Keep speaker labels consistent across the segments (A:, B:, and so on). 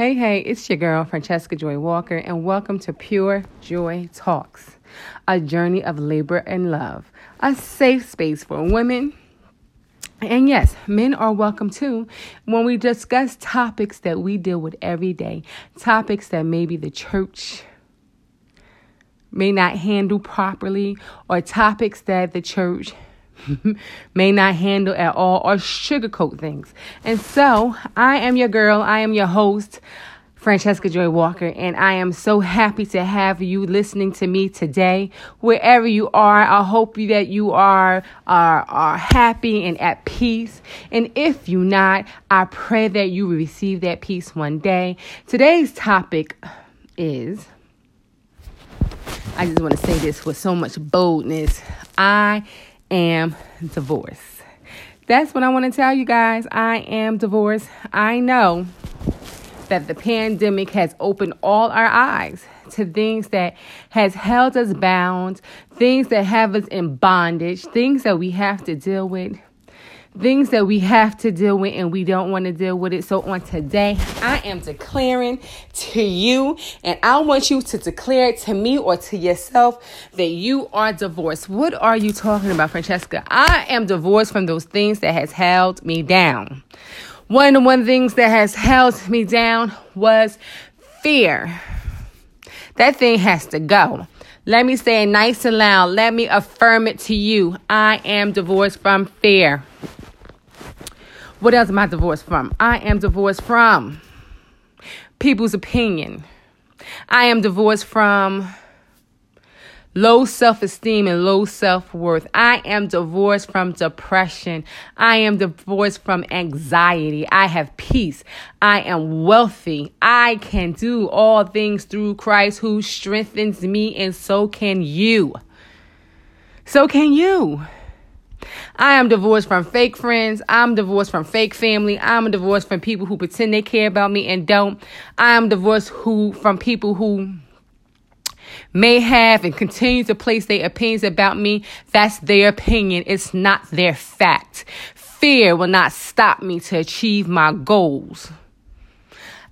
A: Hey, hey, it's your girl, Francesca Joy Walker, and welcome to Pure Joy Talks, a journey of labor and love, a safe space for women. And yes, men are welcome too when we discuss topics that we deal with every day, topics that maybe the church may not handle properly, or topics that the church may not handle at all or sugarcoat things. And so, I am your girl, I am your host, Francesca Joy Walker, and I am so happy to have you listening to me today. Wherever you are, I hope that you are, are, are happy and at peace. And if you not, I pray that you receive that peace one day. Today's topic is I just want to say this with so much boldness. I am divorced. That's what I want to tell you guys. I am divorced. I know that the pandemic has opened all our eyes to things that has held us bound, things that have us in bondage, things that we have to deal with things that we have to deal with and we don't want to deal with it. So on today, I am declaring to you, and I want you to declare to me or to yourself that you are divorced. What are you talking about, Francesca? I am divorced from those things that has held me down. One of the one things that has held me down was fear. That thing has to go. Let me say it nice and loud. Let me affirm it to you. I am divorced from fear. What else am I divorced from? I am divorced from people's opinion. I am divorced from low self esteem and low self worth. I am divorced from depression. I am divorced from anxiety. I have peace. I am wealthy. I can do all things through Christ who strengthens me, and so can you. So can you. I am divorced from fake friends. I'm divorced from fake family. I'm divorced from people who pretend they care about me and don't. I am divorced who from people who may have and continue to place their opinions about me. That's their opinion. It's not their fact. Fear will not stop me to achieve my goals.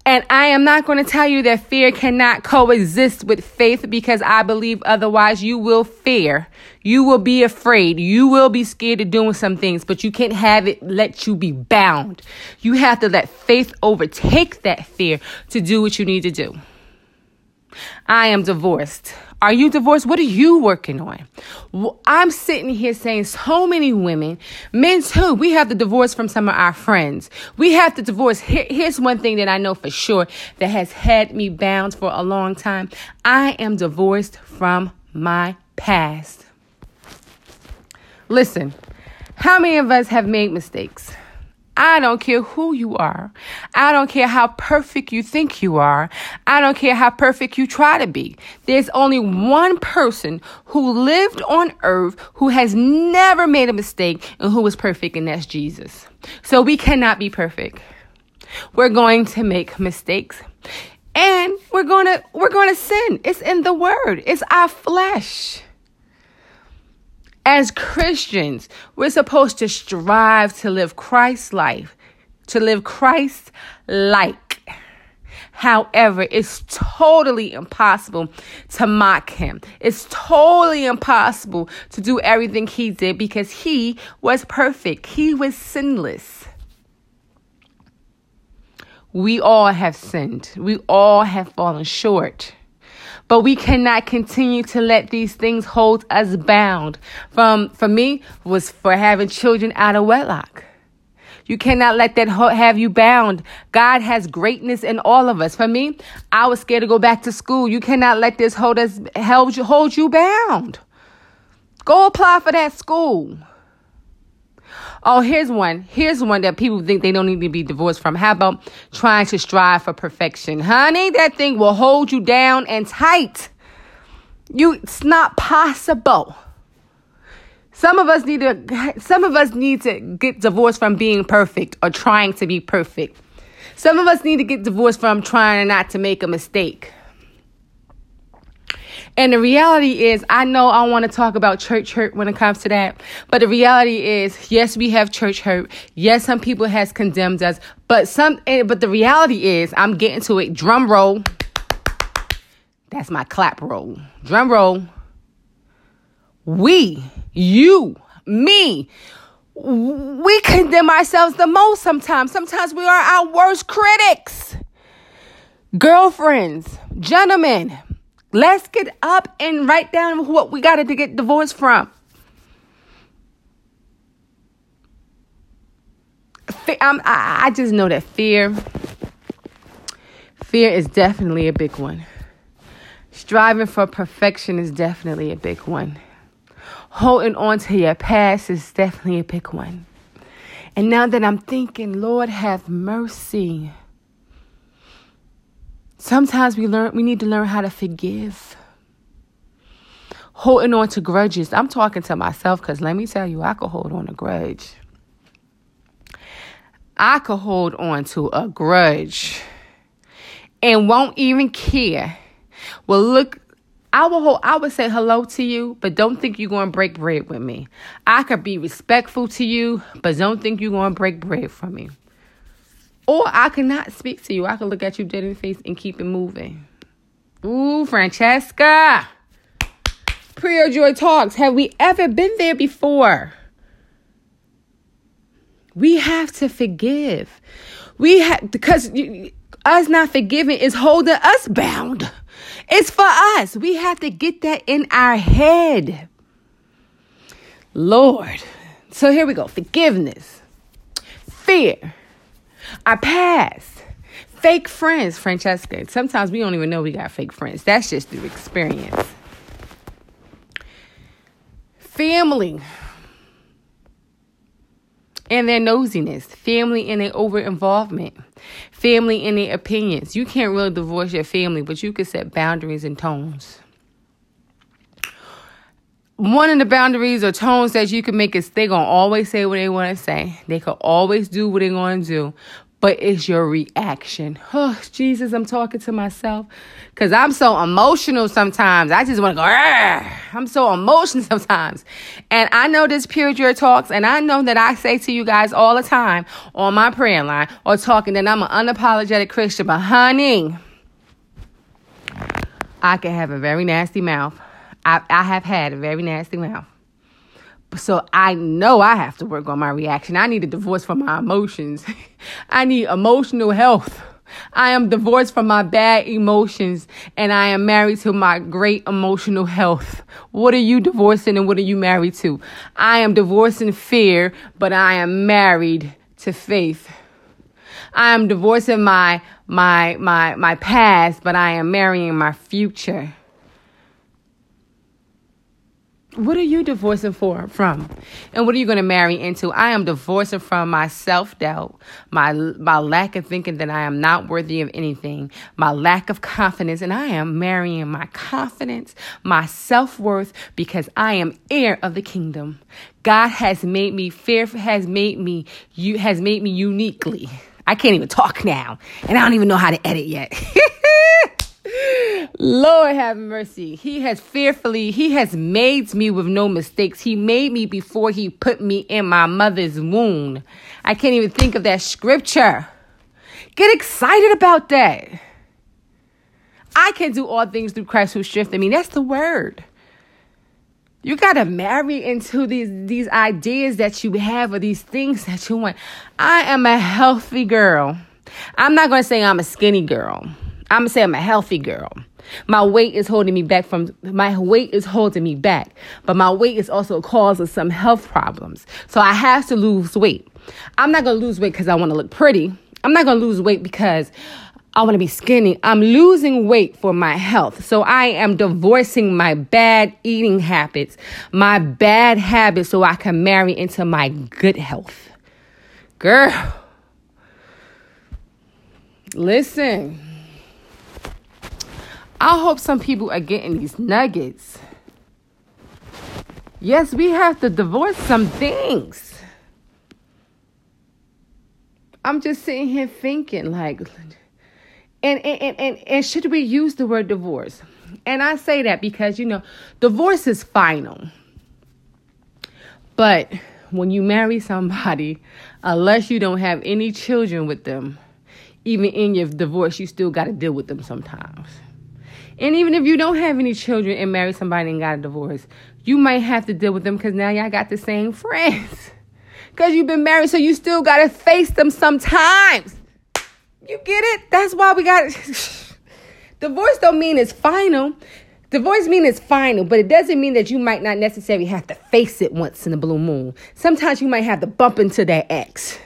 A: And I am not going to tell you that fear cannot coexist with faith because I believe otherwise you will fear. You will be afraid. You will be scared of doing some things, but you can't have it let you be bound. You have to let faith overtake that fear to do what you need to do. I am divorced. Are you divorced? What are you working on? I'm sitting here saying so many women, men too, we have to divorce from some of our friends. We have to divorce. Here, here's one thing that I know for sure that has had me bound for a long time. I am divorced from my past. Listen, how many of us have made mistakes? I don't care who you are. I don't care how perfect you think you are. I don't care how perfect you try to be. There's only one person who lived on earth who has never made a mistake and who was perfect, and that's Jesus. So we cannot be perfect. We're going to make mistakes. And we're going to we're going to sin. It's in the word. It's our flesh. As Christians, we're supposed to strive to live Christ's life, to live Christ like. However, it's totally impossible to mock him. It's totally impossible to do everything he did because he was perfect. He was sinless. We all have sinned. We all have fallen short. But we cannot continue to let these things hold us bound. From for me was for having children out of wedlock. You cannot let that have you bound. God has greatness in all of us. For me, I was scared to go back to school. You cannot let this hold us hold you hold you bound. Go apply for that school. Oh, here's one. Here's one that people think they don't need to be divorced from. How about trying to strive for perfection? Honey, that thing will hold you down and tight. You it's not possible. Some of us need to some of us need to get divorced from being perfect or trying to be perfect. Some of us need to get divorced from trying not to make a mistake. And the reality is, I know I want to talk about church hurt when it comes to that, but the reality is, yes, we have church hurt. Yes, some people has condemned us, but some, eh, but the reality is, I'm getting to it. Drum roll. That's my clap roll. Drum roll. We, you, me, we condemn ourselves the most sometimes. Sometimes we are our worst critics. Girlfriends, gentlemen, let's get up and write down what we got to get divorced from. Um, I just know that fear, fear is definitely a big one. Striving for perfection is definitely a big one holding on to your past is definitely a big one. And now that I'm thinking, Lord, have mercy. Sometimes we learn we need to learn how to forgive. Holding on to grudges. I'm talking to myself because let me tell you, I could hold on a grudge. I could hold on to a grudge and won't even care. Well, look I will hold, I would say hello to you, but don't think you're going to break bread with me. I could be respectful to you, but don't think you're going to break bread from me. Or I could not speak to you. I could look at you dead in the face and keep it moving. Ooh, Francesca. Pure Joy Talks. Have we ever been there before? We have to forgive. We have because us not forgiving is holding us bound. It's for us. We have to get that in our head. Lord. So here we go forgiveness, fear, our past, fake friends, Francesca. Sometimes we don't even know we got fake friends. That's just through experience. Family and their nosiness, family and their over involvement, family and their opinions. You can't really divorce your family, but you can set boundaries and tones. One of the boundaries or tones that you can make is they're going to always say what they want to say. They could always do what they're going to do but it's your reaction. Oh, Jesus, I'm talking to myself because I'm so emotional sometimes. I just want to go! I'm so emotional sometimes. And I know this Pure Joy Talks, and I know that I say to you guys all the time on my prayer line or talking that I'm an unapologetic Christian, but honey, I can have a very nasty mouth. I, I have had a very nasty mouth. So I know I have to work on my reaction. I need a divorce from my emotions. I need emotional health. I am divorced from my bad emotions and I am married to my great emotional health. What are you divorcing and what are you married to? I am divorcing fear, but I am married to faith. I am divorcing my my my my past, but I am marrying my future. What are you divorcing for from? And what are you going to marry into? I am divorcing from my self-doubt, my my lack of thinking that I am not worthy of anything, my lack of confidence, and I am marrying my confidence, my self-worth because I am heir of the kingdom. God has made me fair has made me you has made me uniquely. I can't even talk now, and I don't even know how to edit yet. Lord have mercy. He has fearfully, He has made me with no mistakes. He made me before He put me in my mother's womb. I can't even think of that scripture. Get excited about that. I can do all things through Christ who strengthens me. That's the word. You gotta marry into these these ideas that you have or these things that you want. I am a healthy girl. I'm not gonna say I'm a skinny girl. I'm gonna say I'm a healthy girl. My weight is holding me back from my weight is holding me back, but my weight is also a cause of some health problems. So I have to lose weight. I'm not gonna lose weight because I want to look pretty. I'm not gonna lose weight because I want to be skinny. I'm losing weight for my health. So I am divorcing my bad eating habits, my bad habits, so I can marry into my good health. Girl, listen. I hope some people are getting these nuggets. Yes, we have to divorce some things. I'm just sitting here thinking, like, and, and, and, and should we use the word divorce? And I say that because, you know, divorce is final. But when you marry somebody, unless you don't have any children with them, even in your divorce, you still got to deal with them sometimes. And even if you don't have any children and marry somebody and got a divorce, you might have to deal with them because now y'all got the same friends. Because you've been married, so you still got to face them sometimes. You get it? That's why we got Divorce don't mean it's final. Divorce mean it's final, but it doesn't mean that you might not necessarily have to face it once in a blue moon. Sometimes you might have to bump into that ex.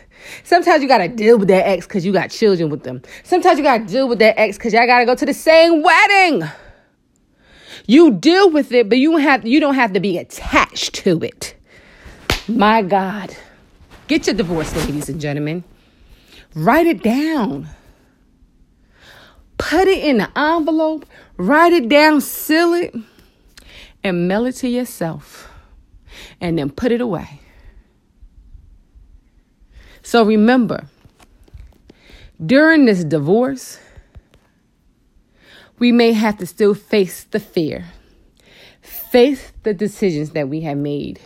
A: Sometimes you gotta deal with that ex because you got children with them. Sometimes you gotta deal with that ex because y'all gotta go to the same wedding. You deal with it, but you have you don't have to be attached to it. My God. Get your divorce, ladies and gentlemen. Write it down. Put it in the envelope, write it down, seal it, and mail it to yourself. And then put it away. So remember, during this divorce, we may have to still face the fear, face the decisions that we have made.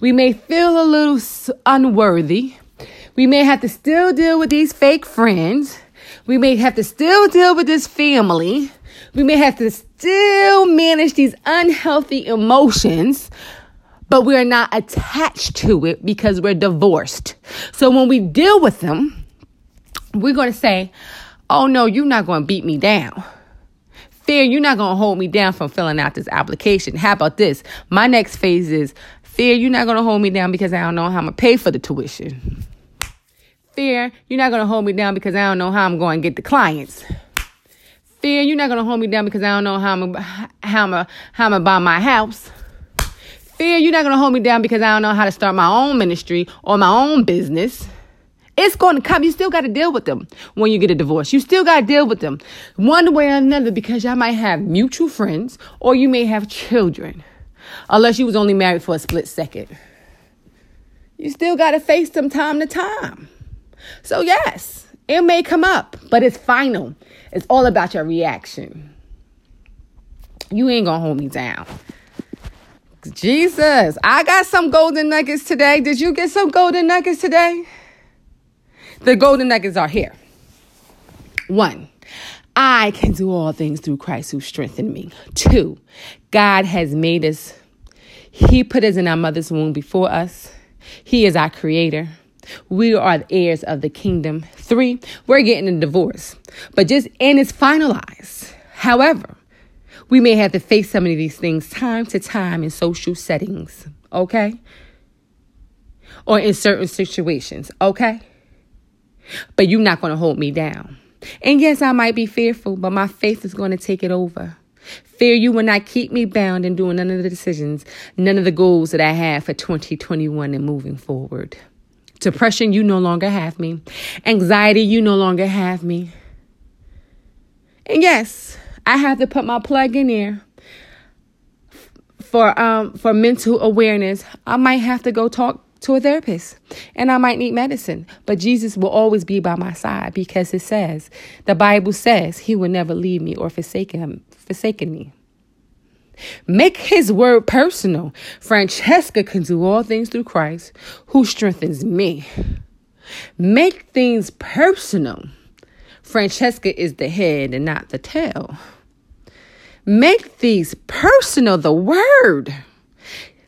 A: We may feel a little unworthy. We may have to still deal with these fake friends. We may have to still deal with this family. We may have to still manage these unhealthy emotions but we're not attached to it because we're divorced. So when we deal with them, we're going to say, Oh no, you're not going to beat me down. Fear, you're not going to hold me down from filling out this application. How about this? My next phase is fear, you're not going to hold me down because I don't know how I'm going to pay for the tuition. Fear, you're not going to hold me down because I don't know how I'm going to get the clients. Fear, you're not going to hold me down because I don't know how I'm how I'm how I'm buy my house. Fear, you're not going to hold me down because I don't know how to start my own ministry or my own business. It's going to come. You still got to deal with them when you get a divorce. You still got to deal with them one way or another because y'all might have mutual friends or you may have children, unless you was only married for a split second. You still got to face them time to time. So yes, it may come up, but it's final. It's all about your reaction. You ain't going to hold me down. Jesus, I got some golden nuggets today. Did you get some golden nuggets today? The golden nuggets are here. One, I can do all things through Christ who strengthened me. Two, God has made us, He put us in our mother's womb before us. He is our creator. We are the heirs of the kingdom. Three, we're getting a divorce, but just, and it's finalized. However, we may have to face some of these things time to time in social settings, okay? Or in certain situations, okay? But you're not going to hold me down. And yes, I might be fearful, but my faith is going to take it over. Fear you will not keep me bound in doing none of the decisions, none of the goals that I have for 2021 and moving forward. Depression, you no longer have me. Anxiety, you no longer have me. And yes, I have to put my plug in there for um for mental awareness. I might have to go talk to a therapist and I might need medicine, but Jesus will always be by my side because it says, the Bible says he will never leave me or forsake him, forsaken me. Make his word personal. Francesca can do all things through Christ who strengthens me. Make things personal. Francesca is the head and not the tail. Make these personal, the word.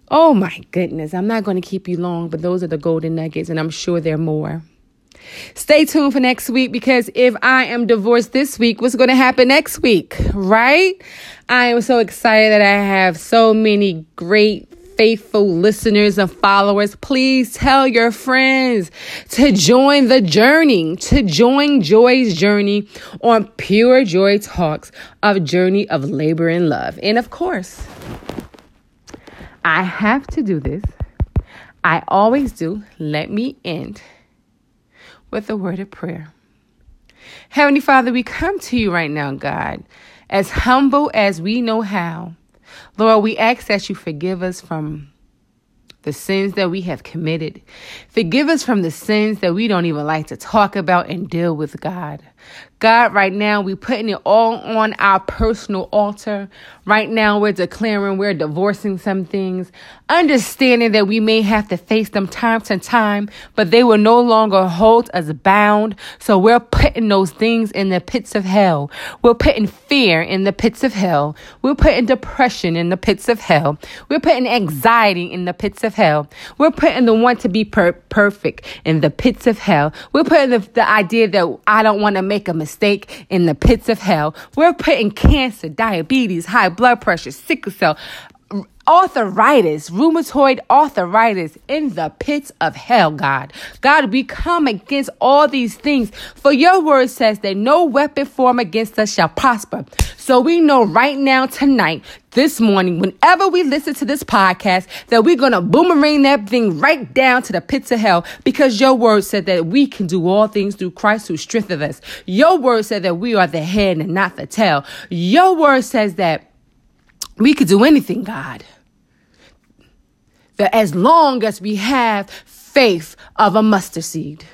A: Oh my goodness, I'm not going to keep you long, but those are the golden nuggets, and I'm sure there are more. Stay tuned for next week because if I am divorced this week, what's going to happen next week, right? I am so excited that I have so many great faithful listeners and followers, please tell your friends to join the journey, to join Joy's journey on Pure Joy Talks of Journey of Labor and Love. And of course, I have to do this. I always do. Let me end with a word of prayer. Heavenly Father, we come to you right now, God, as humble as we know how Lord, we ask that you forgive us from the sins that we have committed. Forgive us from the sins that we don't even like to talk about and deal with, God. God, right now, we're putting it all on our personal altar. Right now, we're declaring we're divorcing some things, understanding that we may have to face them time to time, but they will no longer hold us bound. So we're putting those things in the pits of hell. We're putting fear in the pits of hell. We're putting depression in the pits of hell. We're putting anxiety in the pits of hell. We're putting the want to be per- perfect in the pits of hell. We're putting the, the idea that I don't want to make a mistake in the pits of hell. We're putting cancer, diabetes, high blood pressure, sickle cell, arthritis, rheumatoid arthritis in the pits of hell, God. God, we come against all these things. For your word says that no weapon formed against us shall prosper. So we know right now, tonight, this morning, whenever we listen to this podcast, that we're going to boomerang that thing right down to the pits of hell because your word said that we can do all things through Christ who strengthens us. Your word said that we are the head and not the tail. Your word says that we could do anything, God. That as long as we have faith of a mustard seed.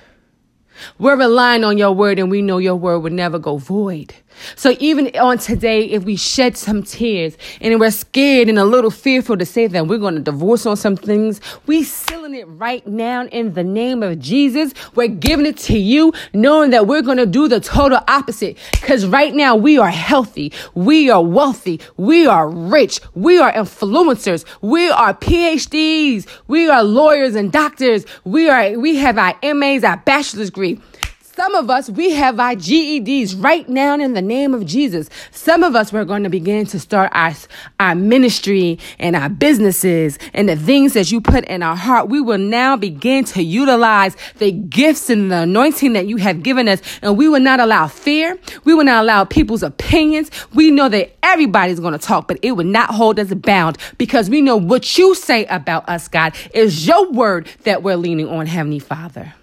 A: We're relying on your word and we know your word would never go void. So even on today, if we shed some tears and we're scared and a little fearful to say that we're going to divorce on some things, we sealing it right now in the name of Jesus. We're giving it to you, knowing that we're going to do the total opposite. Cause right now we are healthy. We are wealthy. We are rich. We are influencers. We are PhDs. We are lawyers and doctors. We are, we have our MAs, our bachelor's degree. Some of us, we have our GEDs right now in the name of Jesus. Some of us, we're going to begin to start our, our ministry and our businesses and the things that you put in our heart. We will now begin to utilize the gifts and the anointing that you have given us. And we will not allow fear. We will not allow people's opinions. We know that everybody's going to talk, but it will not hold us bound because we know what you say about us, God, is your word that we're leaning on, Heavenly Father.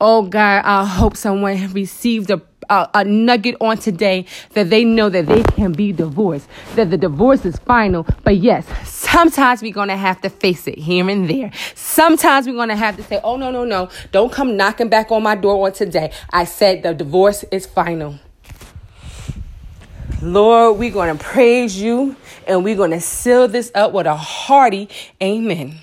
A: Oh God, I hope someone received a, a, a, nugget on today that they know that they can be divorced, that the divorce is final. But yes, sometimes we're going to have to face it here and there. Sometimes we're going to have to say, oh, no, no, no, don't come knocking back on my door on today. I said the divorce is final. Lord, we're going to praise you and we're going to seal this up with a hearty amen.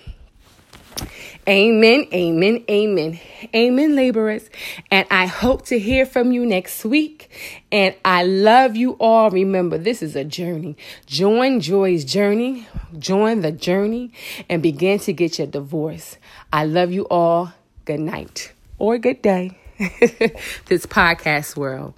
A: Amen, amen, amen. Amen, laborers. And I hope to hear from you next week. And I love you all. Remember, this is a journey. Join Joy's journey, join the journey, and begin to get your divorce. I love you all. Good night or good day. this podcast world.